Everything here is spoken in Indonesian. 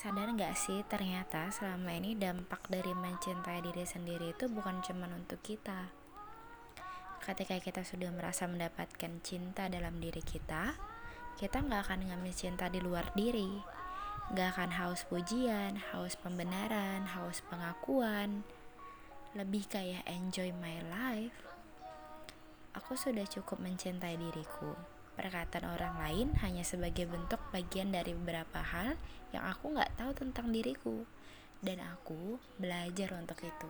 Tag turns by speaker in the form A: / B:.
A: Sadar gak sih ternyata selama ini dampak dari mencintai diri sendiri itu bukan cuma untuk kita. Ketika kita sudah merasa mendapatkan cinta dalam diri kita Kita gak akan ngambil cinta di luar diri. Gak akan haus pujian, haus pembenaran, haus pengakuan. Lebih kayak enjoy my life. Aku sudah cukup mencintai diriku Perkataan orang lain hanya sebagai bentuk bagian dari beberapa hal yang aku nggak tahu tentang diriku, dan aku belajar untuk itu.